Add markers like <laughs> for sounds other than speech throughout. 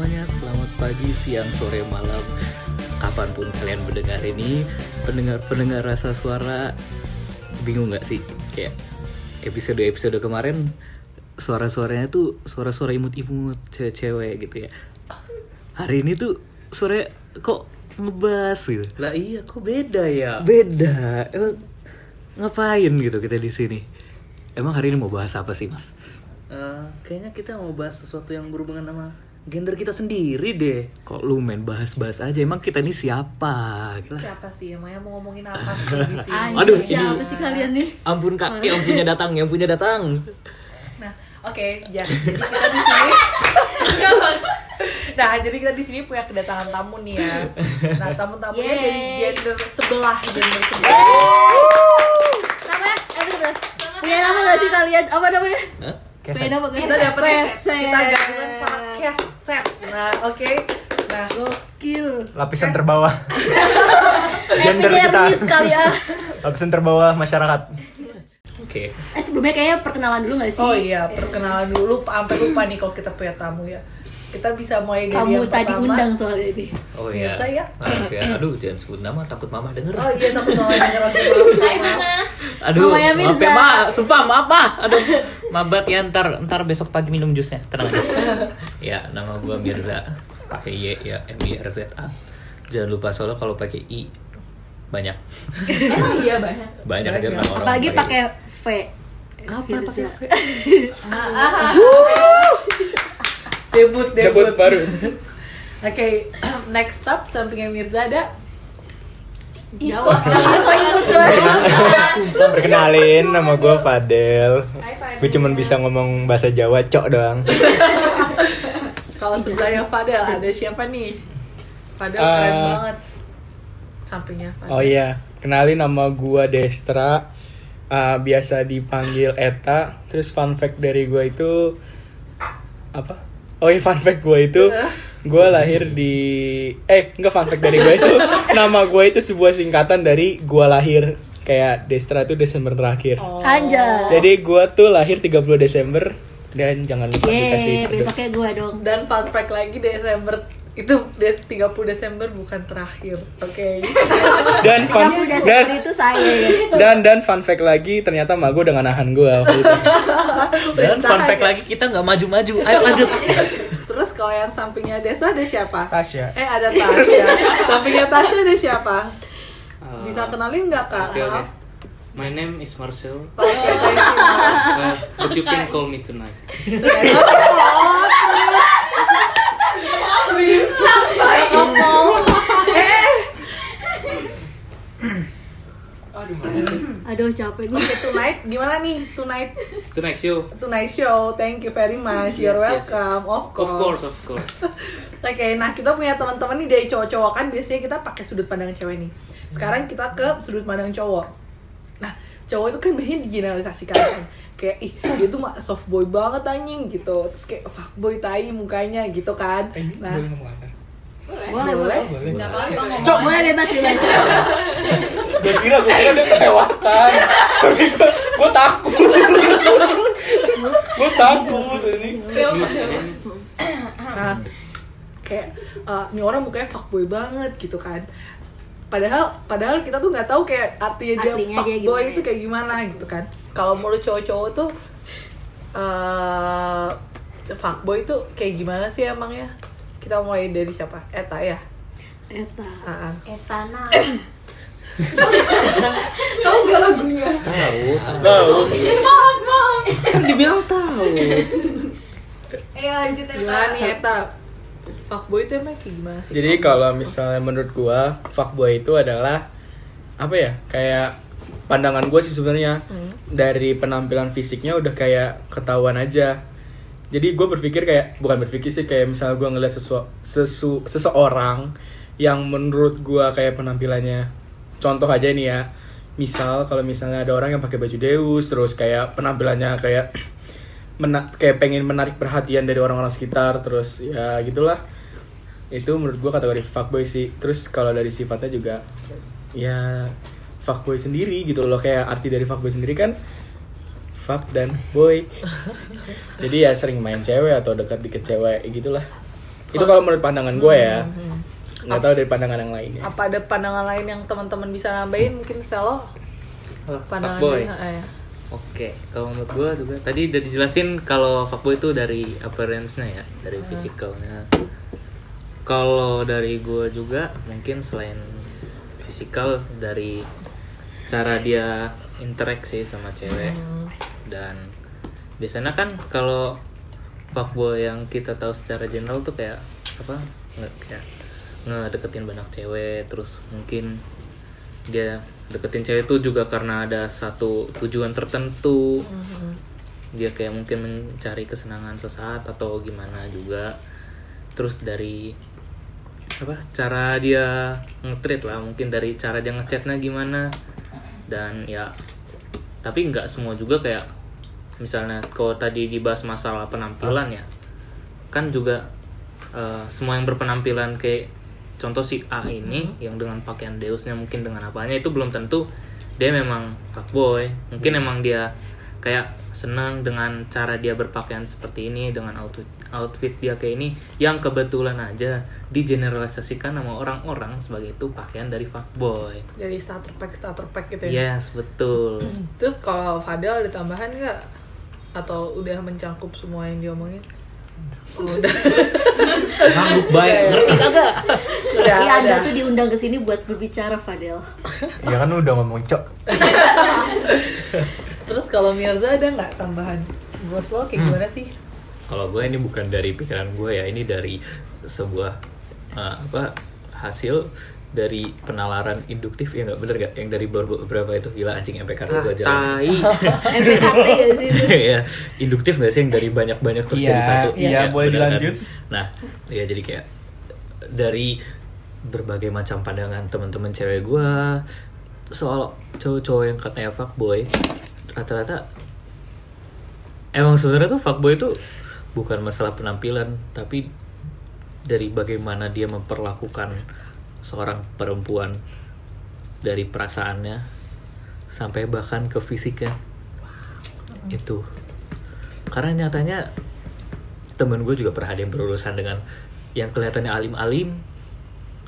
semuanya, selamat pagi, siang, sore, malam Kapan pun kalian mendengar ini Pendengar-pendengar rasa suara Bingung gak sih? Kayak episode-episode kemarin Suara-suaranya tuh suara-suara imut-imut Cewek-cewek gitu ya Hari ini tuh suara kok ngebas gitu Lah iya, kok beda ya? Beda Emang ngapain gitu kita di sini Emang hari ini mau bahas apa sih mas? Eh, kayaknya kita mau bahas sesuatu yang berhubungan sama gender kita sendiri deh. Kok lu main bahas-bahas aja Emang kita ini siapa? Gitu. Siapa sih emangnya mau ngomongin apa <laughs> sih di sini? Aduh, siapa sih kalian nih? Ampun kak, yang punya datang, yang punya datang. Nah, oke, ya. Jadi kita di sini. <laughs> Nah, jadi kita di sini punya kedatangan tamu nih ya. Nah, tamu-tamunya Yeay. dari gender sebelah, gender sebelah. Namanya? Eh. Punya nama gak sih kalian? Apa namanya? Hah? Punya nama gak Kita dapat kita gabungan sama keset. Nah, oke. Nah, Gokil. lapisan terbawah <laughs> Gender kita. kali ah. lapisan terbawah masyarakat Oke. Eh sebelumnya kayaknya perkenalan dulu gak sih? oh iya, perkenalan dulu. Sampai lupa nih kalau kita punya tamu ya. Kita bisa mulai dari Kamu yang tadi pertama. undang soalnya ini. Oh iya. Ya. Maaf ya. Aduh, jangan sebut nama, takut mama denger. Oh iya, takut mama denger. <laughs> Hai Mama. Aduh, Mamanya maaf Mirza. ya, Ma. Sumpah, maaf, Ma. Aduh, mabat ya ntar, ntar besok pagi minum jusnya. Tenang aja. ya, nama gua Mirza. Pakai Y ya, M I R Z A. Jangan lupa soalnya kalau pakai I banyak. Emang iya banyak. Banyak aja Banyak. orang-orang. Apalagi pakai V. Apa pakai V? <laughs> Ah. Debut, debut. baru. <laughs> Oke, <clears throat> next up sampingnya Mirza ada so, ikut doang. perkenalin nama gue Fadel gue cuman bisa ngomong bahasa Jawa cok doang <laughs> kalau sebelahnya Fadel ada siapa nih? Fadel keren banget. Sampingnya Fadel. Oh iya, kenalin nama gua Destra. Ah, biasa dipanggil Eta. Terus fun fact dari gua itu apa? Oh iya fun fact gua itu gua lahir di eh enggak fun fact dari gua itu <laughs> nama gua itu sebuah singkatan dari gua lahir kayak Destra itu Desember terakhir. Oh. Anjay. Jadi gua tuh lahir 30 Desember dan jangan lupa dikasih Yeay, kado. besoknya gue dong. Dan fun fact lagi Desember itu de- 30 Desember bukan terakhir. Oke. <laughs> dan fun 30 dan itu saya ya. dan dan fun fact lagi ternyata mak gue dengan nahan gue. <laughs> Dan fun fact lagi kita nggak maju-maju. Ayo <laughs> lanjut. Terus kalau yang sampingnya Desa ada siapa? Tasya. Eh ada Tasya. sampingnya Tasya ada siapa? Bisa kenalin nggak kak? Oke oke. Maaf. My name is Marcel. Oke, thank you. Uh, but you can call me tonight. Sampai ngomong. Eh, Aduh capek gue. Oke, tonight gimana nih? Tonight Tonight show. Tonight Show. Thank you very much. You're Yes, yes, yes. welcome. Of Of course. course, of course. <laughs> Oke, nah kita punya teman-teman nih dari cowok-cowok kan biasanya kita pakai sudut pandang cewek nih. Sekarang kita ke sudut pandang cowok. Nah, cowok itu kan biasanya digeneralisasikan kan. Kayak ih dia tuh soft boy banget anjing gitu. Terus kayak fuckboy tai mukanya gitu kan. Nah, Boleh ngomong kasar? Boleh, boleh. boleh. Boleh. Boleh bebas bebas. Gue kira, gue kira dia kelewatan. Tapi gue, gue takut. gue takut ini. Nah, kayak eh, ini orang mukanya fuckboy banget gitu kan. Padahal padahal kita tuh nggak tahu kayak artinya dia Aslinya fuckboy itu ya? kayak gimana gitu kan. Kalau menurut cowok-cowok tuh eh fuckboy itu kayak gimana sih emangnya? Kita mulai dari siapa? Eta ya. Eta. Ah, ah. Etana. Tahu. Tahu. Kan dibilang tahu. Gimana nih Eta? Fuckboy itu emang kayak gimana sih? Jadi kalau misalnya menurut gua fuckboy itu adalah apa ya? Kayak pandangan gua sih sebenarnya dari penampilan fisiknya udah kayak ketahuan aja. Jadi gue berpikir kayak bukan berpikir sih kayak misalnya gua ngeliat sesu, sesu, seseorang yang menurut gua kayak penampilannya contoh aja nih ya. Misal kalau misalnya ada orang yang pakai baju Deus terus kayak penampilannya kayak <clears throat> mena- kayak pengen menarik perhatian dari orang-orang sekitar terus ya gitulah. Itu menurut gua kategori fuckboy sih. Terus kalau dari sifatnya juga ya fuckboy sendiri gitu loh. Kayak arti dari fuckboy sendiri kan fuck dan boy. Jadi ya sering main cewek atau dekat dikit cewek gitulah. Itu kalau menurut pandangan gue ya. Hmm. nggak tahu dari pandangan yang lainnya. Apa ada pandangan lain yang teman-teman bisa nambahin? Mungkin Selo Oh, pandangan fuckboy. dia, eh, Oke, kalau menurut gua juga tadi udah dijelasin kalau fuckboy itu dari appearance-nya ya, dari physicalnya. Kalau dari gua juga mungkin selain physical dari cara dia interaksi sama cewek dan biasanya kan kalau fuckboy yang kita tahu secara general tuh kayak apa nge kayak ngedeketin banyak cewek terus mungkin dia deketin cewek itu juga karena ada satu tujuan tertentu. Dia kayak mungkin mencari kesenangan sesaat atau gimana juga. Terus dari apa cara dia nge-treat lah mungkin dari cara dia ngechatnya gimana. Dan ya tapi nggak semua juga kayak misalnya kalau tadi dibahas masalah penampilan ya kan juga eh, semua yang berpenampilan kayak contoh si A ini yang dengan pakaian deusnya mungkin dengan apanya itu belum tentu dia memang fuckboy. Mungkin emang dia kayak senang dengan cara dia berpakaian seperti ini dengan outfit outfit dia kayak ini yang kebetulan aja digeneralisasikan sama orang-orang sebagai itu pakaian dari fuckboy dari starter pack starter pack gitu ya. yes betul <clears throat> Terus kalau Fadel ada tambahan nggak? Atau udah mencakup semua yang diomongin? Oh, udah. <laughs> Ngangguk baik, ngerti kagak? udah. Iya, Anda tuh diundang ke sini buat berbicara, Fadel. Ya kan udah ngomong cok. <laughs> Terus kalau Mirza ada nggak tambahan? Buat lo kayak gimana sih? Kalau gue ini bukan dari pikiran gue ya, ini dari sebuah uh, apa hasil dari penalaran induktif ya nggak bener gak? Yang dari beber- beberapa itu gila anjing MPK ah, gue jalan. tai <laughs> MPKT gak sih itu? ya <laughs> induktif gak sih yang dari banyak-banyak terus Iya, jadi satu iya, Ya, boleh kan? dilanjut. nah ya jadi kayak dari berbagai macam pandangan teman-teman cewek gue soal cowok-cowok yang katanya fuckboy rata-rata emang sebenarnya tuh fuckboy itu bukan masalah penampilan tapi dari bagaimana dia memperlakukan seorang perempuan dari perasaannya sampai bahkan ke fisiknya. Itu. Karena nyatanya temen gue juga pernah ada yang berurusan dengan yang kelihatannya alim-alim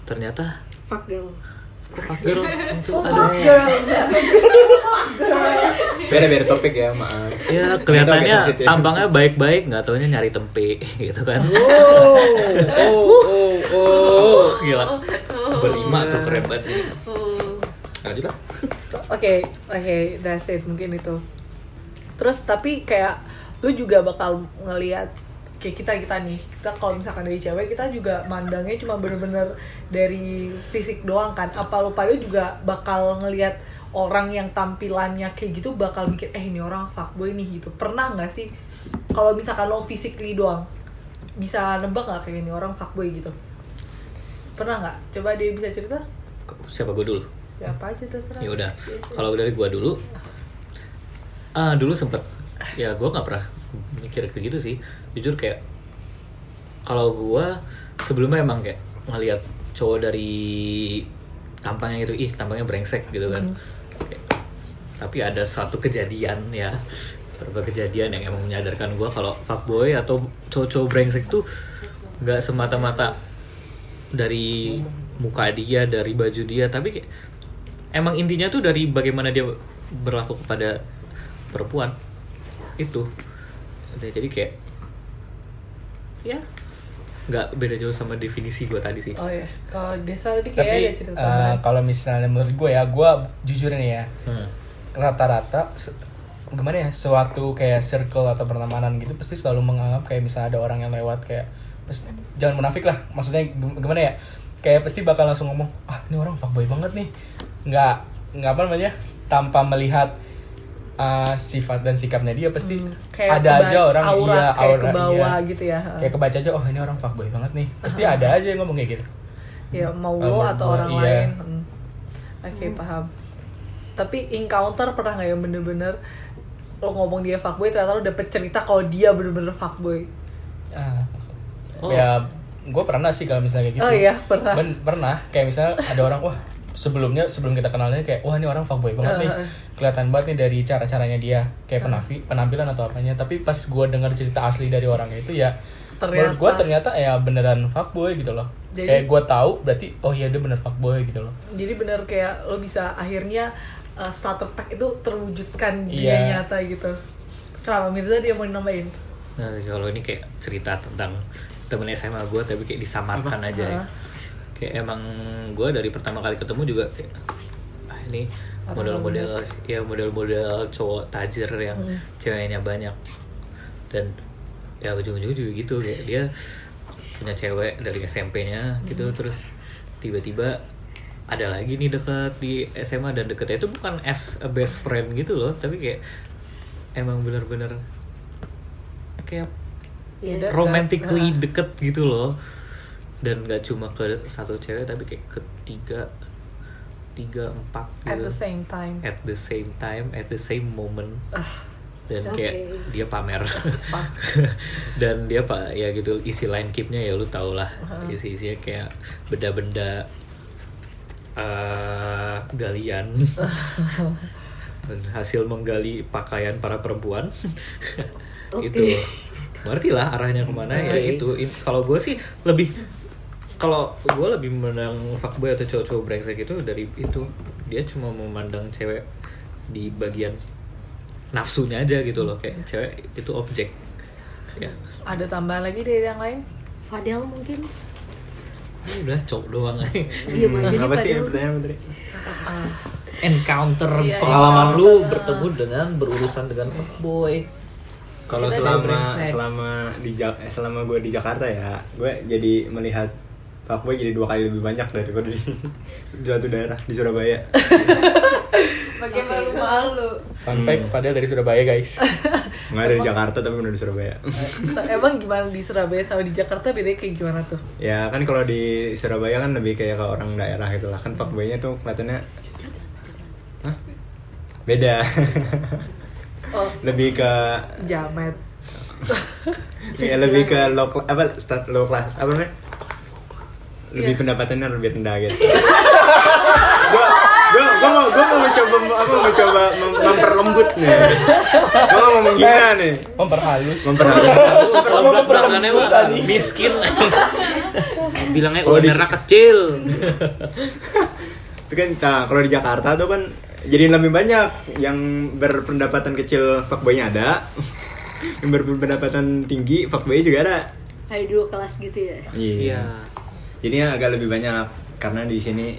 ternyata Fuck girl. Girl itu ada. Beda beda topik ya, maaf. ya kelihatannya tampangnya baik-baik nggak taunya nyari tempe <laughs> gitu kan Oh, oh, oh, oh. gila berlima tuh keren banget ini lanjut lah Oke, oke, that's it mungkin itu. Terus tapi kayak lu juga bakal ngelihat kayak kita kita nih, kita kalau misalkan dari cewek kita juga mandangnya cuma bener-bener dari fisik doang kan. Apa lu pada juga bakal ngelihat orang yang tampilannya kayak gitu bakal mikir eh ini orang fuckboy nih gitu. Pernah nggak sih kalau misalkan lo physically doang bisa nebak nggak kayak ini orang fuckboy gitu? Pernah nggak? Coba dia bisa cerita? siapa gue dulu Siapa aja terserah. ya udah kalau dari gua dulu ah dulu sempet ya gua nggak pernah mikir kayak gitu sih jujur kayak kalau gua sebelumnya emang kayak ngelihat cowok dari tampangnya itu ih tampangnya brengsek gitu kan. Kayak, tapi ada satu kejadian ya beberapa kejadian yang emang menyadarkan gua kalau fuckboy atau cowok-cowok brengsek tuh nggak semata-mata dari muka dia dari baju dia tapi kayak, emang intinya tuh dari bagaimana dia berlaku kepada perempuan itu. Jadi kayak ya. Nggak beda jauh sama definisi gue tadi sih. Oh ya, kalau Desa tadi kayaknya tapi ada cerita eh, tambahan. kalau misalnya menurut gue ya gue jujur nih ya Hmm. rata-rata gimana ya suatu kayak circle atau pertemanan gitu pasti selalu menganggap kayak misalnya ada orang yang lewat kayak pasti, jangan munafik lah. Maksudnya gim- gimana ya? Kayak pasti bakal langsung ngomong ah ini orang fuckboy banget nih. Nggak nggak apa namanya tanpa melihat uh, sifat dan sikapnya dia pasti Hmm, kayak ada aja orang aura, iya kayak aura ke bawah iya. gitu ya. kayak kebaca aja oh ini orang fuckboy banget nih pasti ada aja yang ngomong kayak gitu Ya mau lo atau orang iya. lain. Hmm. Oke paham. Tapi encounter pernah nggak yang bener-bener lo ngomong dia fuckboy ternyata lo dapet cerita kalau dia bener-bener fuckboy. Ah. Oh. Ya, gue pernah sih kalau misalnya kayak gitu. Oh iya, pernah. Ben- pernah. Kayak misalnya ada orang, wah sebelumnya sebelum kita kenalnya kayak, wah ini orang fuckboy banget nih. Uh. Kelihatan banget nih dari cara-caranya dia, kayak penafi, penampilan atau apanya. Tapi pas gue dengar cerita asli dari orangnya itu ya, menurut gue ternyata ya beneran fuckboy gitu loh Jadi- kayak gue tahu berarti oh iya dia bener fuckboy gitu loh jadi bener kayak lo bisa akhirnya uh, starter pack itu terwujudkan di Iya. dunia nyata gitu kenapa Mirza dia mau nambahin Nah, kalau ini kayak cerita tentang temen SMA gue tapi kayak disamarkan aja ya. Ah. Kayak emang gue dari pertama kali ketemu juga kayak ah ini model-model ya model-model cowok tajir yang Hmm. ceweknya banyak dan ya ujung-ujung juga gitu kayak dia punya cewek dari SMP-nya gitu Hmm. terus tiba-tiba ada lagi nih dekat di SMA dan deketnya itu bukan as a best friend gitu loh tapi kayak emang bener-bener kayak Ya, romantically deket gitu loh dan gak cuma ke satu cewek tapi kayak ke tiga tiga empat at gitu. the same time. At the same time at the same moment. Ah, dan Oke. kayak dia pamer. <laughs> Dan dia pak ya gitu isi line keepnya ya lu tau lah. Uh-huh. isi isinya kayak benda-benda eh, galian. <laughs> Dan hasil menggali pakaian para perempuan. Oke. itu ngerti lah arahnya ke mana ya Oke. itu. Kalau gue sih lebih kalau gue lebih menang fuckboy atau cowok-cowok brengsek itu dari itu dia cuma memandang cewek di bagian nafsunya aja gitu loh kayak cewek itu objek. Ya. Ada tambahan lagi dari yang lain? Fadel mungkin. Ini udah cowok doang. Iya, Pak. Jadi apa sih pertanyaan tadi? encounter Iya, pengalaman iya. lu bertemu dengan berurusan dengan fuckboy. Kalau selama selama di eh, selama gue di Jakarta ya, gue jadi melihat fuckboy jadi dua kali lebih banyak daripada di <laughs> suatu daerah di Surabaya. Pakai malu-malu. fun fact Fadel dari Surabaya guys Nggak dari Jakarta tapi benar di Surabaya. <laughs> emang gimana di Surabaya sama di Jakarta bedanya kayak gimana tuh ya kan kalau di Surabaya kan lebih kayak ke orang daerah gitu lah. Kan fuckboynya tuh kelihatannya Hah? Beda. <laughs> oh lebih ke jamet ya lebih ke low apa start low class apa namanya lebih Iya. pendapatannya lebih rendah gitu. <laughs> Gua gua gua mau gua mau mencoba apa mau mencoba mem- memperlembut nih. Gua mau menghina nih. Memperhalus. Memperhalus. Memperlembut. Belakangnya mah miskin. <laughs> Bilangnya Kalau di- UMR kecil. Itu kan nah, kalau di Jakarta tuh kan jadi lebih banyak yang berpendapatan kecil fuckboynya ada. <laughs> Yang berpendapatan tinggi fuckboy juga ada. Ada dua kelas gitu ya. iya jadinya agak lebih banyak karena di sini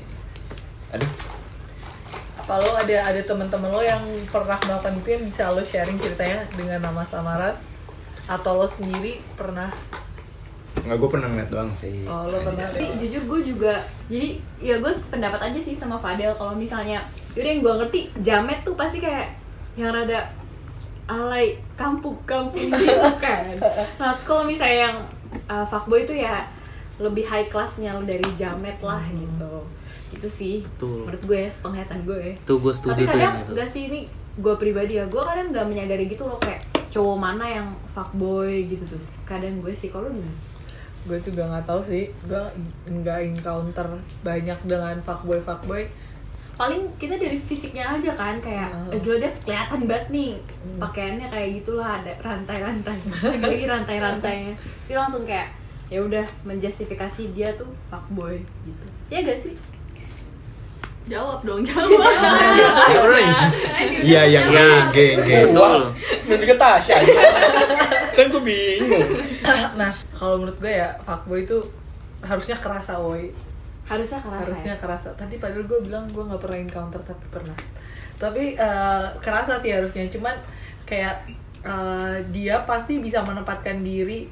aduh. Apa lo ada ada teman-teman lo yang pernah melakukan itu yang bisa lo sharing ceritanya dengan nama samaran? Atau lo sendiri pernah? Nggak gue pernah ngeliat doang sih. Oh lo pernah. Tapi jujur gue juga jadi ya gue pendapat aja sih sama Fadel. Kalau misalnya yaudah yang gue ngerti jamet tuh pasti kayak yang rada alay kampung-kampung gitu kan. <laughs> Nah kalau misalnya yang uh, fuckboy itu ya lebih high classnya dari jamet lah gitu itu sih Betul. menurut gue ya penglihatan gue ya. tuh gue setuju tapi kadang itu enggak sih ini gue pribadi ya gue kadang nggak menyadari gitu loh kayak cowok mana yang fuckboy gitu tuh kadang gue sih kalau gimana? gue juga nggak tahu sih gue nggak encounter banyak dengan fuckboy fuckboy paling kita dari fisiknya aja kan kayak Hmm. eh, gila dia kelihatan banget nih pakaiannya kayak gitulah ada rantai-rantai <laughs> lagi rantai-rantainya terus kita langsung kayak ya udah menjustifikasi dia tuh fuckboy gitu. Ya gak sih? Jawab dong, <laughs> jawab. iya. Yang Iya. geng geng betul dan juga Tasya kan gue bingung. Nah kalau menurut gue ya fuckboy itu harusnya kerasa woi. Harusnya kerasa harusnya ya kerasa. Tadi padahal gue bilang gue nggak pernah encounter tapi pernah. Tapi eh, kerasa sih harusnya. Cuman kayak eh, dia pasti bisa menempatkan diri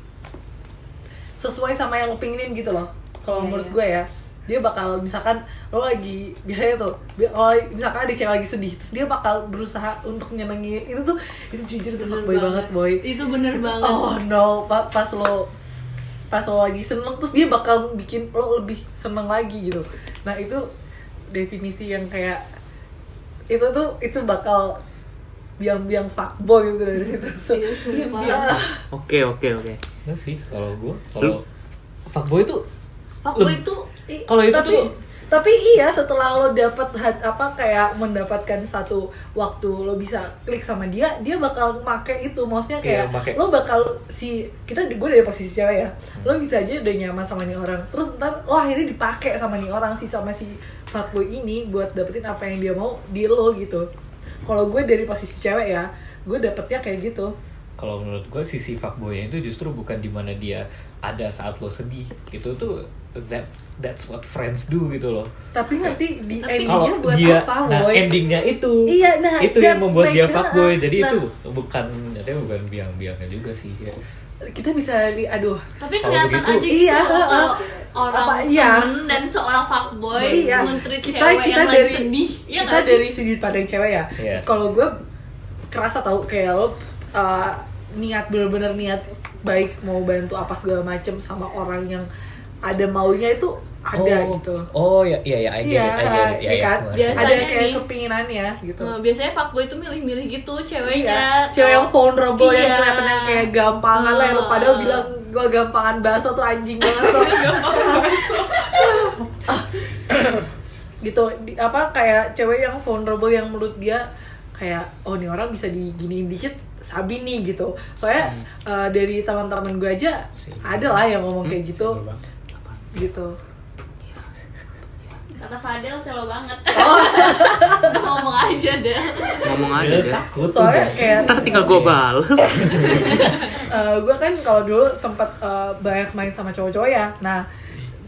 sesuai sama yang lo pinginin gitu loh kalau Iya, menurut iya. gue ya dia bakal misalkan lo lagi biasanya tuh kalau misalkan ada cewek lagi sedih terus dia bakal berusaha untuk nyenengin itu tuh itu jujur Bener boy banget boy Itu bener banget. oh no pa- pas lo pas lo lagi seneng terus dia bakal bikin lo lebih seneng lagi gitu nah itu definisi yang kayak itu tuh itu bakal biang-biang fuckboy gitu dari situ. Iya, Ah, oke oke oke. Enggak Iya sih kalau gue kalau fuckboy itu Fuckboy itu kalau itu tapi tuh tapi iya setelah lo dapet hat- apa kayak mendapatkan satu waktu lo bisa klik sama dia dia bakal make itu. Maksudnya kayak Iya, make. lo bakal si kita gue dari posisi cewek ya lo bisa aja udah nyaman sama nih orang. Terus ntar lo akhirnya dipakai sama nih orang si sama si fuckboy ini buat dapetin apa yang dia mau di lo gitu kalau gue dari posisi cewek ya gue dapetnya kayak gitu. Kalau menurut gue sisi fuckboy itu justru bukan di mana dia ada saat lo sedih. Itu tuh that that's what friends do gitu loh. Tapi nanti di Tapi endingnya buat dia apa nah boy? endingnya itu. Iya, nah, itu yang membuat dia fuckboy. Jadi nah. itu bukan jadi bukan biang-biangnya juga sih. ya. Kita bisa di aduh tapi kelihatan begitu- aja gitu Iya, kalau heeh. orang Apa, iya. dan seorang fuckboy Iya. mentreat kita cewek kita yang dari lagi sedih Iya kita sih? dari sudut pandang cewek ya Iya. kalau gue kerasa tau kayak lo uh, niat bener-bener niat baik mau bantu apa segala macem sama orang yang ada maunya itu ada oh, gitu oh ya iya ya I get Iya, it, I get it. Ya, iya ya, kan? gua Biasa- ada Biasanya kayak nih. kepinginannya gitu. Nah, biasanya fuckboy itu milih-milih gitu ceweknya Iya, cewek yang vulnerable yang Iya. kelihatannya kayak gampangan lah yang lo padahal Ah. bilang gue gampangan baso tuh anjing banget <laughs> tuh. <coughs> gitu di- apa kayak cewek yang vulnerable yang menurut dia kayak oh nih orang bisa diginiin dikit sabi nih gitu soalnya eh, dari teman-teman gue aja ada lah yang ngomong kayak gitu gitu. Kata Fadel selo banget. <laughs> Oh. ngomong aja deh ngomong aja Dia deh takut tuh, soalnya kayak ntar tinggal gue bales. <laughs> Gue kan kalau dulu sempat eh, banyak main sama cowok-cowok ya. Nah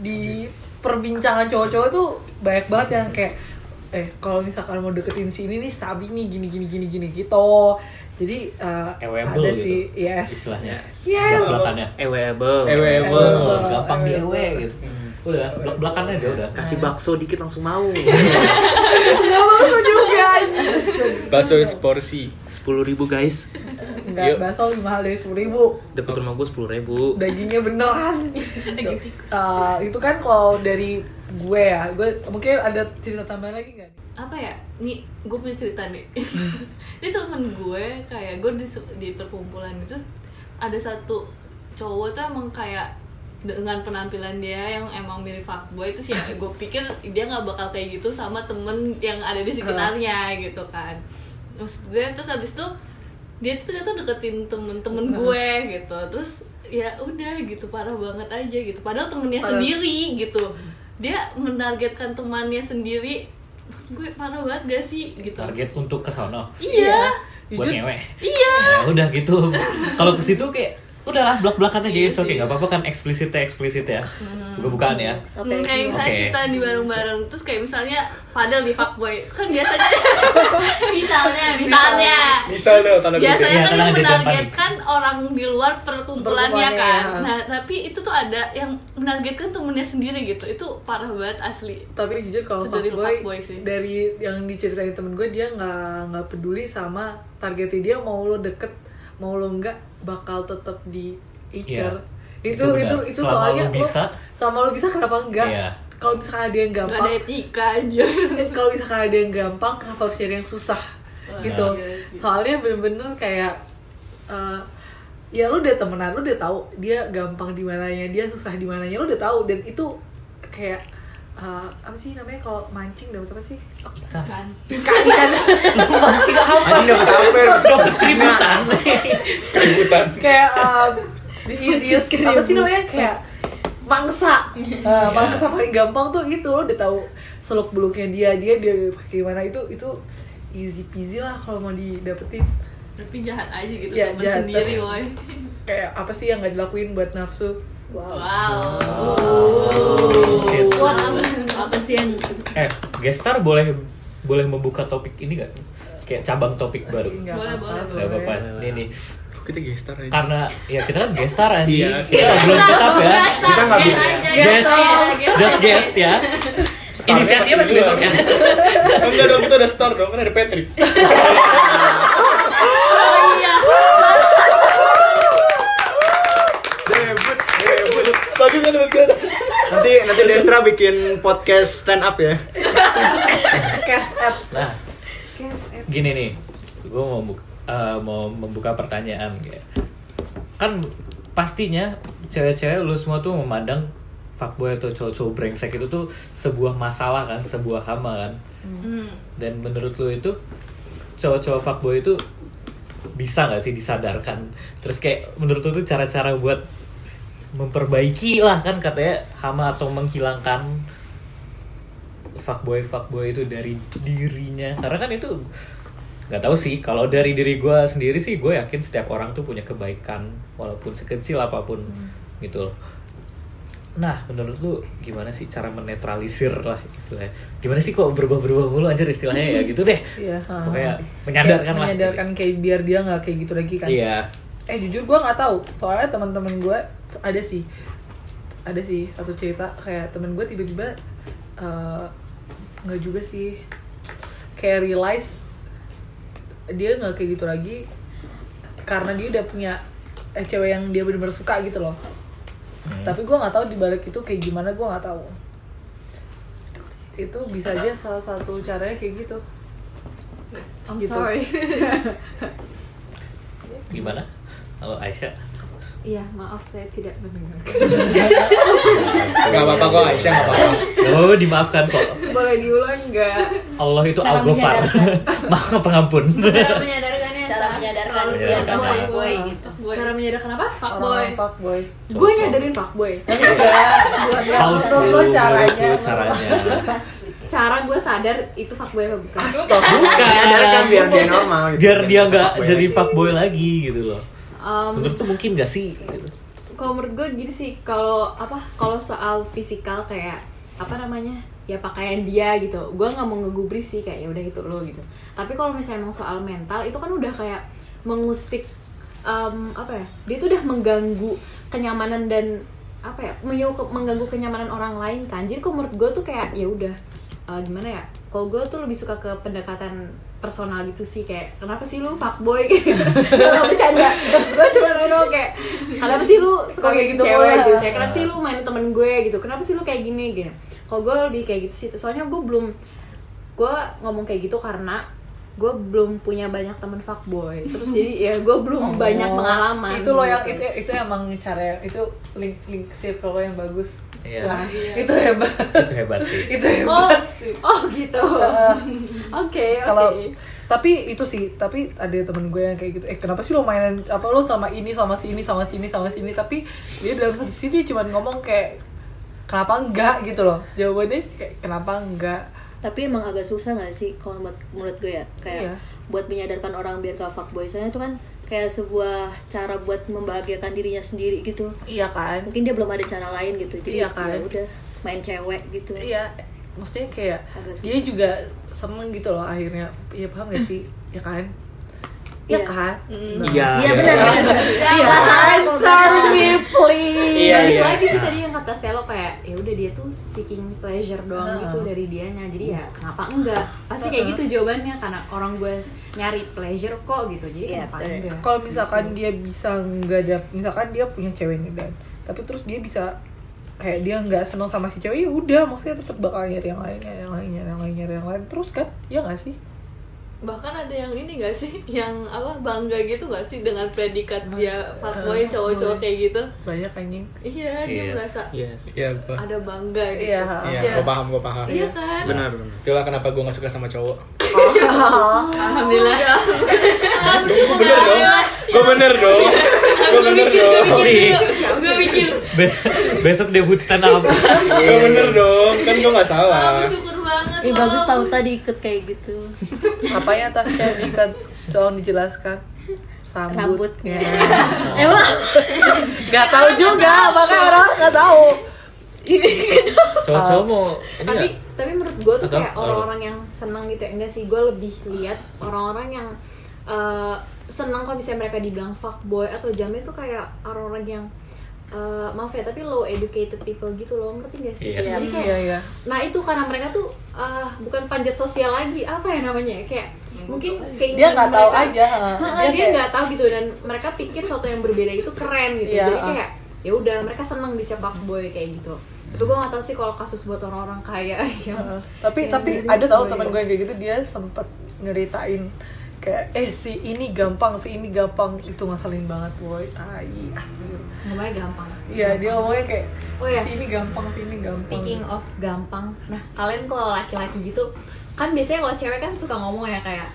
di perbincangan cowok-cowok tuh banyak banget yang kayak eh kalau misalkan mau deketin si ini nih sabi nih gini gini gini gini gitu jadi eh, Ewable ada gitu sih yes. istilahnya. Yes. belak-belakannya ewable Ewable. Oh, gampang di Ewable. ewe gitu. Udah belak belakan aja udah. Kasih bakso dikit langsung mau. <laughs> Nggak mau tuh juga. Bakso seporsi. sepuluh ribu guys. Nggak Yuk. bakso lebih mahal dari sepuluh ribu. Dekat rumah gue sepuluh ribu. Dagingnya beneran. Eh, itu kan kalau dari gue ya gue mungkin ada cerita tambahan lagi nggak apa ya? Nih gue punya cerita nih. <laughs> Ini temen gue kayak gue di, di perkumpulan itu ada satu cowok tuh emang kayak dengan penampilan dia yang emang mirip fuckboy itu sih gue <laughs> pikir dia nggak bakal kayak gitu sama temen yang ada di sekitarnya gitu kan. Terus gue terus habis itu dia tuh ternyata deketin temen-temen gue gitu. Terus ya udah gitu parah banget aja gitu. Padahal temennya Padahal- sendiri gitu dia menargetkan temannya sendiri Maksud gue parah banget gak sih? Gitu. Target untuk ke sono iya. Buat Jujur, ngewe? Iya. <laughs> Ya udah gitu. Kalau ke situ kayak udahlah belak belakan aja it's okay nggak apa-apa kan eksplisit ya eksplisit ya. Buka bukaan ya. Oke. Hmm, kayak misalnya Oke. kita di bareng-bareng terus kayak misalnya Fadel di fuckboy. Kan biasanya <laughs> misalnya misalnya. Misal dong tanda biasanya Iya, kan yang menargetkan orang di luar perkumpulannya kan. ya. nah tapi itu tuh ada yang menargetkan temennya sendiri gitu. Itu parah banget asli. Tapi jujur kalau dari fuckboy sih. dari yang diceritain temen gue dia nggak nggak peduli sama targetnya. Dia mau lo deket mau lo enggak bakal tetap di Iya, itu itu itu itu, Selama soalnya lo bisa. sama lo bisa kenapa enggak Iya. kalau misalkan ada yang nggak ada gampang etika aja <laughs> kalau misalkan ada yang gampang kenapa harus cari yang susah? Gitu. iya, iya. soalnya bener-bener kayak eh, ya lu udah temenan lu udah tahu dia gampang di mananya dia susah di mananya lu udah tahu. Dan itu kayak eh, apa sih namanya? Kalau mancing dapat apa sih? Kan ikan. Ikan lu <laughs> mancing apa? Anjing dapat apa? ya? dapat selimutan Keributan. kayak um, the easiest apa sih namanya? kayak mangsa. Eh, mangsa paling gampang tuh itu lo udah tahu seluk beluknya dia dia dia gimana. Itu itu easy peasy lah kalau mau didapetin. Tapi jahat aja gitu Ya, temen jahat, sendiri boy. kayak apa sih yang nggak dilakuin buat nafsu wow. Shit. What? Apa sih yang eh gestar boleh boleh membuka topik ini gak kayak cabang topik baru. Nggak Boleh, apa-apa, boleh, Gak apa-apa. Boleh. ini nih. Kita gestar aja. karena ya kita kan gestar anjing. Iya, kita belum tetap ya. Kita nggak Guest bisa. aja, Guest. guest. just guest ya. Inisiasinya masih besok ya <laughs> Enggak dong, kita udah star dong, kan ada Patrick. <laughs> oh iya Debut, Nanti nanti Destra bikin podcast stand up ya. cash app nah gini nih gue mau buka, eh, mau membuka pertanyaan kayak kan pastinya cewek-cewek lu semua tuh memandang fuckboy atau cowok-cowok brengsek itu tuh sebuah masalah kan, sebuah hama kan. Hmm. Dan menurut lu itu cowok-cowok fuckboy itu bisa nggak sih disadarkan? Terus kayak menurut lu tuh cara-cara buat memperbaiki lah kan katanya hama atau menghilangkan fuckboy fuckboy itu dari dirinya. Karena kan itu nggak tahu sih kalau dari diri gue sendiri sih gue yakin setiap orang tuh punya kebaikan walaupun sekecil apa pun gitu loh. Nah menurut lu gimana sih cara menetralisir lah istilahnya? Gimana sih kok berubah-berubah mulu anjir istilahnya ya? Gitu deh. <laughs> Pokoknya menyadarkan lah. menyadarkan kayak biar dia nggak kayak gitu lagi kan. Iya. Eh jujur gue nggak tahu. Soalnya teman-teman gue ada sih ada sih satu cerita kayak temen gue tiba-tiba eh, nggak juga sih kayak realize dia nggak kayak gitu lagi karena dia udah punya eh, cewek yang dia benar-benar suka gitu loh Hmm. tapi gue nggak tahu di balik itu kayak gimana gue nggak tahu itu bisa aja salah satu caranya kayak gitu I'm Gitu. sorry. gimana kalau Aisyah Iya, maaf saya tidak mendengar. Gak apa-apa kok Aisyah gak apa-apa oh dimaafkan kok Boleh diulang nggak? Allah itu Al-Ghafar menyadarkan. <laughs> maha pengampun Cara menyadarkannya Cara menyadarkan diam. nggak Boy, fuckboy boy, gitu. Cara menyadarkan apa? orang fuckboy Gue nyadarin fuckboy. enggak buat How menurut to lo caranya caranya Cara gue sadar itu fuckboy apa bukan. Menyadarkan biar dia normal gitu. biar dia nggak jadi fuckboy lagi gitu loh Um, tuh mungkin gak sih gitu. kalau menurut gue gini sih kalau apa kalau soal fisikal kayak apa namanya ya pakaian dia gitu gue nggak mau ngegubris sih kayak ya udah itu lo gitu tapi kalau misalnya emang soal mental itu kan udah kayak mengusik em, apa ya dia tuh udah mengganggu kenyamanan dan apa ya mengganggu kenyamanan orang lain kan jadi kalau menurut gue tuh kayak ya udah eh, gimana ya kalau gue tuh lebih suka ke pendekatan personal gitu sih kayak kenapa sih lu fuckboy? <laughs> Gak bercanda gue cuma nanya kayak kenapa sih lu suka kayak gitu? cewek gitu. Saya kenapa sih lu main temen gue? gitu kenapa sih lu kayak gini? Gini. Kalau gue lebih kayak gitu sih soalnya gue belum gue ngomong kayak gitu karena gue belum punya banyak temen fuckboy. Terus jadi ya gue belum banyak Oh, pengalaman. itu lo yang gitu. itu itu emang cara itu link link circle lo yang bagus. Iya. Wah, itu hebat. Itu hebat sih. <laughs> Itu oh hebat sih. oh gitu. <laughs> Uh, oke kalau oke. tapi itu sih tapi ada temen gue yang kayak gitu. Eh kenapa sih lo mainin apa lo sama ini sama si ini sama si ini sama si ini tapi dia dalam satu sini cuma ngomong kayak kenapa enggak? gitu loh. Jawabannya kayak kenapa enggak tapi emang agak susah gak sih kalau menurut, menurut gue ya? Kayak Iya. buat menyadarkan orang biar gak fuckboy. Soalnya itu kan kayak sebuah cara buat membahagiakan dirinya sendiri gitu. Iya kan? Mungkin dia belum ada cara lain gitu. Jadi Iya kan? ya udah main cewek gitu. Iya maksudnya kayak dia juga seneng gitu loh akhirnya. Iya paham gak sih? <laughs> Ya kan Iya Iya. kan? Iya. iya benar benar Iya, Sorry salah. me please. Iya, balik iya. lagi sih Nah. tadi yang kata Selo kayak ya udah dia tuh seeking pleasure doang Heeh. gitu dari dianya jadi ya kenapa enggak pasti kayak gitu jawabannya karena orang gue nyari pleasure kok gitu jadi Iya, kenapa betul. enggak Kalau misalkan dia bisa nggak ada, misalkan dia punya cewek nih dan, tapi terus dia bisa kayak dia nggak seneng sama si cewek, ya udah, maksudnya tetap bakal nyari yang lain, nyari yang lain, nyari yang lain, nyari yang lain, terus kan, ya nggak sih? Bahkan ada yang ini gak sih? <laughs> Yang apa bangga gitu gak sih dengan predikat dia fuckboy cowok-cowok kayak gitu? Banyak anjing. iya dia Iya. merasa Yes. Iya gua. ada bangga gitu. Iya. Iya, Iya. gua paham, gua paham. Iya kan? Benar, benar. Itulah kenapa gue gak suka sama cowok. <laughs> Alhamdulillah. Bener dong. Gue bener dong. Gue bener dong. sih gue mikir. Besok, besok debut stand up. Gue bener dong. Kan gue gak ah, salah bersyukur banget Ih bagus tahu tadi ikut kayak gitu <laughs> Apanya Tasya diikat? Tolong dijelaskan. Rambut. rambutnya <laughs> emang Gak tahu juga, makanya orang gak tahu. cowok-cowok mau ini tapi nggak? tapi menurut gue tuh kayak orang-orang yang seneng gitu ya enggak sih gue lebih lihat orang-orang yang eh, seneng kalau misalnya mereka dibilang fuckboy atau jamet tuh kayak orang-orang yang eh, maaf ya tapi low educated people gitu loh ngerti gak sih Iya. jadi kayak Iya, iya. nah itu karena mereka tuh eh, bukan panjat sosial lagi apa ya namanya ya? kayak mungkin keinginan Dia nggak tahu aja. dia kayak- nggak tahu gitu dan mereka pikir sesuatu yang berbeda itu keren gitu Iya, jadi kayak ya udah mereka seneng dicap boy kayak gitu tapi gue nggak tahu sih kalau kasus buat orang-orang kaya <laughs> yang Heeh. tapi yang tapi ada tau boy. teman gue yang kayak gitu dia sempet ngeritain kayak eh si ini gampang si ini gampang itu ngasalin banget boy tai asli Ngomongnya gampang. iya dia ngomongnya kayak Oh iya. si ini gampang si ini gampang Speaking of gampang, nah kalian kalau laki-laki gitu kan biasanya kalau cewek kan suka ngomong ya kayak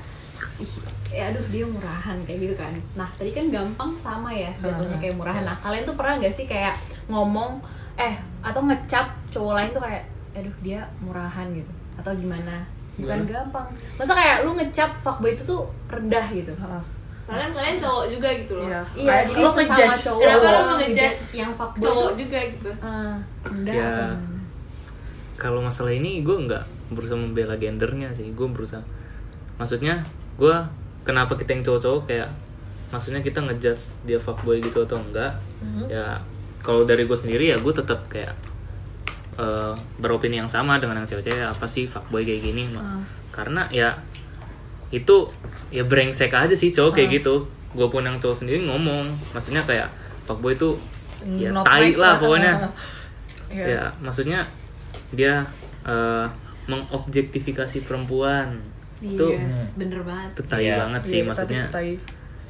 ih ya aduh dia murahan kayak gitu kan. Nah tadi kan gampang sama ya jatuhnya kayak murahan. Nah kalian tuh pernah nggak sih kayak ngomong eh atau ngecap cowok lain tuh kayak aduh dia murahan gitu atau gimana? Bukan gampang. Masa kayak lu ngecap fuckboy itu tuh rendah gitu. Heeh. Kalian kalian cowok juga gitu loh. Iya. Iya, jadi lo sesama ngejudge cowok Kenapa lo ngejudge yang fuckboy Cowok tuh juga gitu. eh, rendah Ya. gimana? kalau masalah ini gue nggak berusaha membela gendernya sih gue berusaha maksudnya gue kenapa kita yang cowok-cowok kayak maksudnya kita ngejudge dia fuckboy gitu atau enggak ya kalau dari gue sendiri ya gue tetap kayak eh, beropini yang sama dengan yang cewek-cewek apa sih fuckboy kayak gini Ma. karena ya itu ya brengsek aja sih cowok kayak gitu gue pun yang cowok sendiri ngomong maksudnya kayak fuckboy itu ya Not tai nice lah pokoknya <laughs> Iya. ya maksudnya dia eh, mengobjektifikasi perempuan itu Yes, bener banget. itu tai Iya. banget sih Iya, maksudnya tapi tai.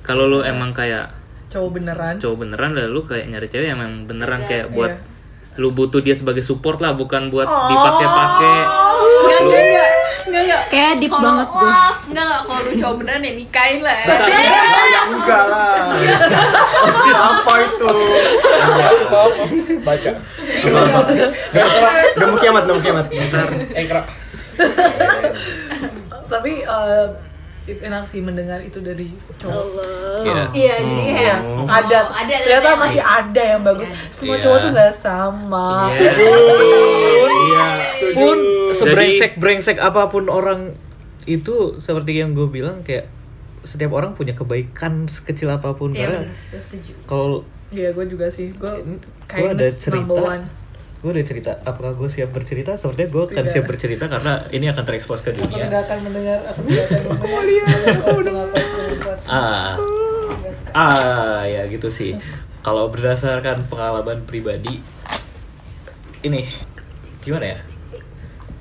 kalau lu emang kayak cowok beneran cowok beneran lah lu kayak nyari cewek yang beneran Iya. kayak buat Iya. Lu butuh dia sebagai support lah bukan buat Oh. dipakai-pakai Enggak, enggak, enggak. Enggak, enggak. Kayak deep Kalau- banget gue. Wah, enggak, enggak. Kalau lu cowok beneran ya nikahin lah. ya enggak lah apa itu baca mau kiamat mau kiamat ekra tapi eh, itu enak sih mendengar itu dari cowok Iya. Iya, jadi kayak Hmm. ada, oh, ada, ternyata ada. masih ada yang bagus semua Iya. cowok tuh nggak sama iya <laughs> pun Jadi- sebrengsek brengsek apa pun orang itu seperti yang gue bilang kayak setiap orang punya kebaikan sekecil apa pun Iya, karena setuju. kalau Iya, gue juga sih. Gue gue ada cerita number one. Gue ada cerita apakah gue siap bercerita? Sepertinya gue akan siap bercerita karena ini akan terekspos ke Aku dunia tidak akan mendengar. Aku tidak akan <laughs> mendengar. Aku udah ah. Ah ya gitu sih. Kalau berdasarkan pengalaman pribadi ini gimana ya?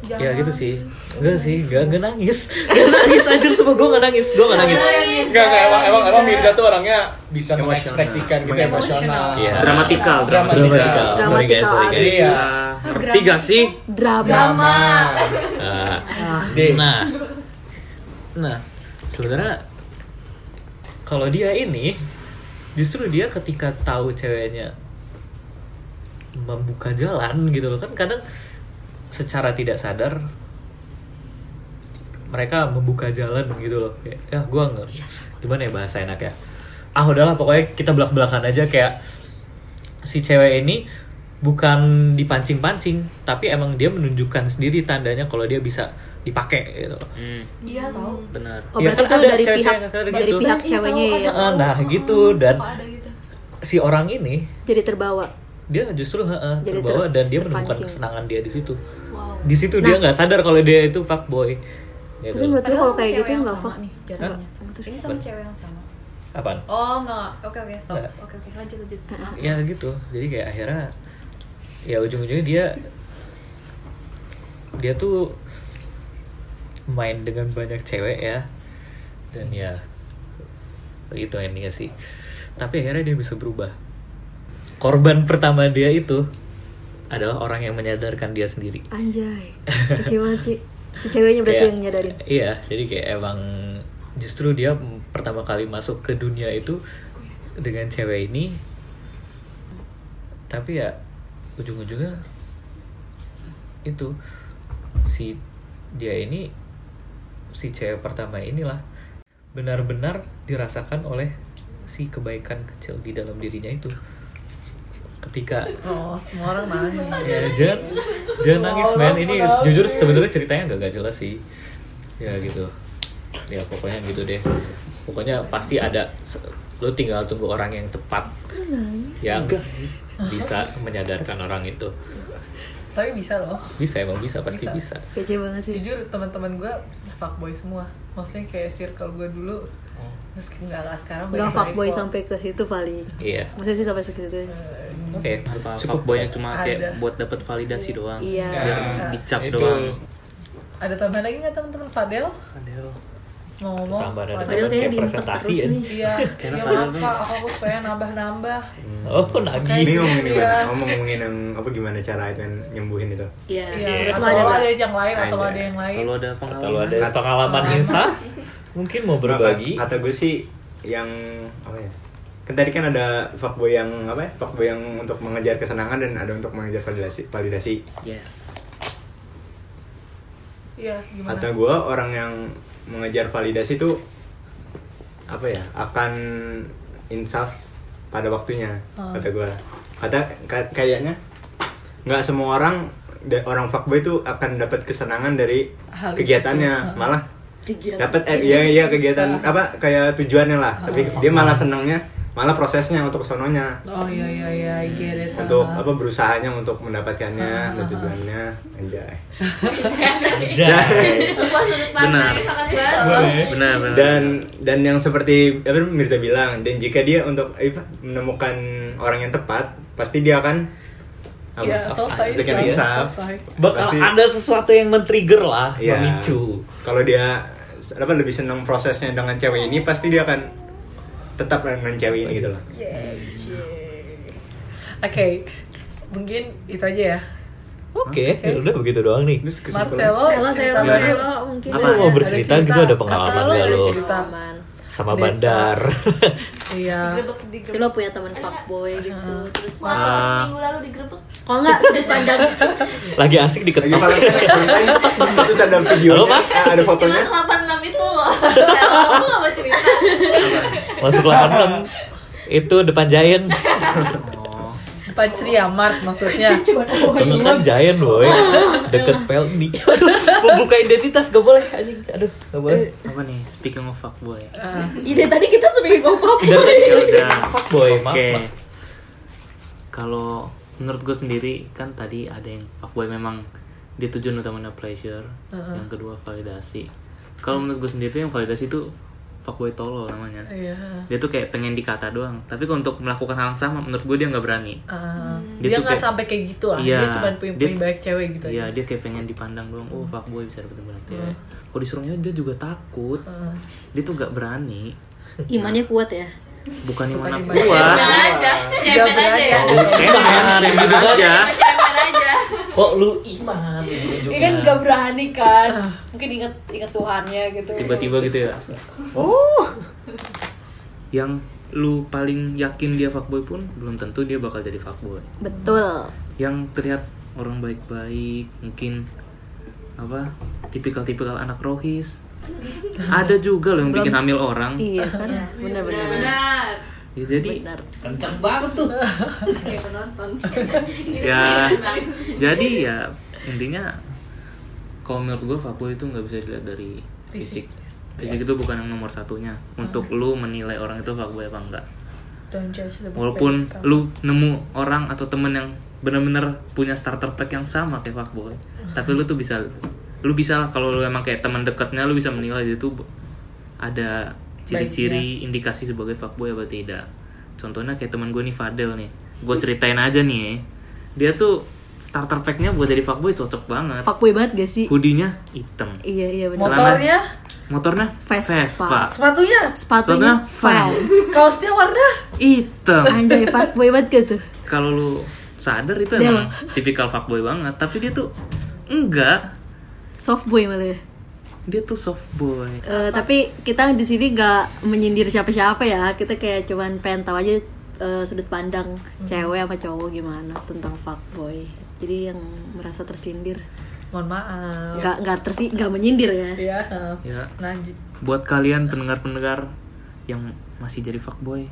Ya gitu sih. Enggak sih enggak nangis. Enggak nangis <laughs> anjir semua gue enggak nangis gue enggak nangis Enggak, enggak, emang, emang, emang Mirza tuh orangnya bisa mengekspresikan gitu, Emosional. Iya. dramatikal Dramatikal. dramatikal sorry guys sorry guys Iya. Tiga sih Drama. Ah, D. nah nah sebenarnya kalau dia ini justru dia ketika tahu ceweknya membuka jalan gitu loh kan kadang secara tidak sadar mereka membuka jalan gitu loh kayak ya gua nggak gimana ya bahasa enak ya ah udahlah pokoknya kita belak belakan aja kayak si cewek ini bukan dipancing-pancing tapi emang dia menunjukkan sendiri tandanya kalau dia bisa dipakai gitu loh. Hmm, Iya tahu. benar Oh Iya, berarti kan itu ada dari cewek-cewek pihak yang sadar dari gitu. pihak Iya, ceweknya tahu, ya. ada. Ah, nah gitu Hmm, dan gitu. si orang ini Jadi terbawa. dia justru heeh, Jadi terbawa ter- dan dia menemukan terpancing. kesenangan dia di situ Wow. di situ dia nggak sadar kalau dia itu fuckboy gitu. Tapi menurut gue Padahal kalau kayak cewek gitu yang nggak sama fuck. nih jatuhnya. Ini sama Apa? cewek yang sama. apaan Oh enggak, oke oke stop. Nggak. Oke oke lanjut lanjut. ya gitu jadi kayak akhirnya ya ujung-ujungnya dia dia tuh main dengan banyak cewek ya dan ya itu endingnya sih tapi akhirnya dia bisa berubah korban pertama dia itu adalah orang yang menyadarkan dia sendiri Anjay. <laughs> Kecil banget sih. Si ceweknya berarti Kayak- yang nyadarin. Iya, jadi kayak emang justru dia pertama kali masuk ke dunia itu dengan cewek ini. Tapi ya ujung-ujungnya itu si dia ini si cewek pertama inilah benar-benar dirasakan oleh si kebaikan kecil di dalam dirinya itu. Ketika Oh, semua orang nangis. ya jangan jangan nangis men ini jujur sebenarnya ceritanya gak, gak jelas sih ya gitu ya pokoknya gitu deh pokoknya pasti ada lu tinggal tunggu orang yang tepat yang bisa menyadarkan orang itu Tapi bisa loh. bisa emang bisa pasti Bisa. bisa, Kece banget sih. Jujur teman-teman gue fuckboy semua. Maksudnya kayak circle gue dulu. Terus nggak nggak sekarang. Gak banyak fuckboy sampai ke situ paling. iya Maksudnya sih sampai segitu Eh, oke apa cukup fuckboy yang cuma Ada. kayak buat dapat validasi doang Iya. biar dicap Itu. doang Ada tambahan lagi nggak teman-teman Fadel? Padahal ngomong Tambahan ada kayaknya kayak presentasi terus <laughs> ya. nih. iya Karena iya maaf kak aku aku supaya nambah nambah Oh, nagih. Ini ngomongin Iya. gimana? Ngomong ngomongin yang apa gimana cara itu nyembuhin itu? Iya, iya menurut atau ada yang lain atau Ada. yang lain Kalau ada pengalaman. Kalau ada pengalaman insaf, mungkin mau berbagi. Kata, kata gue sih yang apa ya? Kan tadi kan ada fuckboy yang apa ya? Fuckboy yang untuk mengejar kesenangan dan ada untuk mengejar validasi. validasi. Yes. iya gimana Kata gue orang yang mengejar validasi itu apa ya? Akan insaf pada waktunya. Hmm. Kata gue. Kata ka- kayaknya nggak semua orang orang fuckboy itu akan dapat kesenangan dari Hal itu. kegiatannya, Hmm. malah Kegiatan. dapat eh, iya iya kegiatan apa kayak tujuannya lah tapi dia malah senangnya malah prosesnya untuk sononya oh iya iya iya get it untuk Ah. apa berusahanya untuk mendapatkannya dan tujuannya anjay Anjay. Sebuah sudut pandang yang sangat baru. Benar, benar. dan dan yang seperti apa Mirza bilang dan jika dia untuk eh, apa, menemukan orang yang tepat pasti dia akan apa, Iya, selesai. dengan Selesai. insaf Selesai. Bakal Pasti- ada sesuatu yang men-trigger lah, Iya. memicu. kalau dia apa lebih senang prosesnya dengan cewek ini pasti dia akan tetap dengan cewek ini gitu loh oke mungkin itu aja ya Oke, udah begitu doang nih. Marcelo Marcelo. selo, mungkin Apa ada. mau bercerita Ada gitu ada pengalaman Marcelo gak ada lo? cerita. Pengalaman. Sama Desta. bandar. <laughs> iya digerebek. lo punya teman fuckboy gitu, terus Masa Ah. minggu lalu digerebek. kalau nggak sudut pandang <laughs> Lagi asik lagi diketok. Valentine terus ada videonya Halo, Mas. eh, ada Cuma fotonya 86 itu loh. Aku gak mau cerita. Masuk 86. Itu depan Giant. <laughs> depan Mart maksudnya <laughs> Itu kan Giant, boy. <laughs> Deket Peldi. <laughs> Aduh, membuka identitas gak boleh anjing. Aduh, gak boleh. Apa nih? Speaking of fuckboy. Ah, ide tadi kita speaking of Ya kita sih udah. maaf. Oke. maaf. Kalau menurut gue sendiri kan tadi ada yang fuckboy memang dia tujuan utamanya pleasure, yang kedua validasi. Kalau menurut gue sendiri yang validasi itu fuckboy tolol namanya. iya Dia tuh kayak pengen dikata doang, tapi kalau untuk melakukan hal yang sama menurut gue dia nggak berani. Ah, Dia dia tuh nggak kayak- sampai kayak gitu lah Iya, dia cuma punya, dia- punya banyak cewek gitu Iya, aja dia kayak pengen dipandang doang. Oh, fuckboy bisa dapetin banyak cewek. Kalau disuruhnya dia juga takut. Ah. Dia tuh nggak berani. Imannya kuat ya. Bukan yang mana kuat. Cemen aja. Cemen aja ya. cemen aja. Kok lu iman? Ini kan gak berani kan Ah. Mungkin inget inget Tuhannya gitu Tiba-tiba gitu ya. oh <laughs> Yang lu paling yakin dia fuckboy pun belum tentu dia bakal jadi fuckboy. Betul. Yang terlihat orang baik-baik, mungkin apa? Tipikal-tipikal anak rohis. Ada juga loh yang bikin hamil orang. Iya kan? Benar benar. Benar. Ya, jadi Benar. kenceng banget tuh. <laughs> Kayak penonton. ya jadi ya intinya kalau menurut gue fuckboy itu nggak bisa dilihat dari fisik. Fisik itu bukan yang nomor satunya. Untuk lu menilai orang itu fuckboy apa enggak. Don't judge the book by walaupun lu nemu orang atau temen yang bener-bener punya starter pack yang sama kayak fuckboy tapi lu tuh bisa lu bisa lah kalau lu emang kayak teman dekatnya lu bisa menilai dia tuh ada ciri-ciri indikasi sebagai fuckboy apa tidak. Contohnya kayak teman gue nih Fadel nih. Gue ceritain aja nih dia tuh starter packnya buat jadi fuckboy cocok banget Fuckboy banget gak sih? hoodie-nya hitam Iya iya benar. motornya motornya Vespa. Vespa sepatunya Sepatunya Sepatunya Vans. kaosnya warna hitam Anjay, fuckboy banget gak tuh? kalau lu sadar itu emang tipikal fuckboy banget tapi dia tuh enggak Softboy malah ya. dia tuh soft boy Eh, tapi kita di sini nggak menyindir siapa-siapa ya. Kita kayak cuman pengen tahu aja eh, sudut pandang cewek sama cowok gimana tentang fuckboy. Jadi yang merasa tersindir. Mohon maaf. Nggak nggak tersi nggak menyindir ya. ya ya. Lanjut. Buat kalian pendengar-pendengar yang masih jadi fuckboy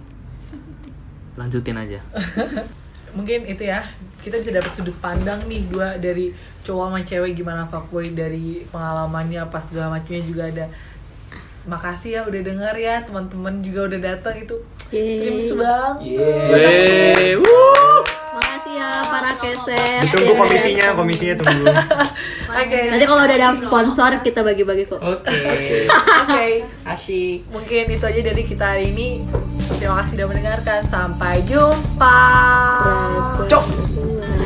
lanjutin aja. <laughs> Mungkin itu ya. Kita bisa dapat sudut pandang nih dua dari cowok sama cewek gimana fuckboy dari pengalamannya pas segala macamnya juga ada. Makasih ya udah denger ya teman-teman juga udah datang. Itu Yeay. Trims bang wuh. Makasih ya para keset. ditunggu komisinya komisinya tunggu <laughs> oke Nanti kalau udah ada sponsor kita bagi-bagi kok. Oke. oke Asyik. mungkin itu aja dari kita hari ini terima kasih sudah mendengarkan sampai jumpa sesuai.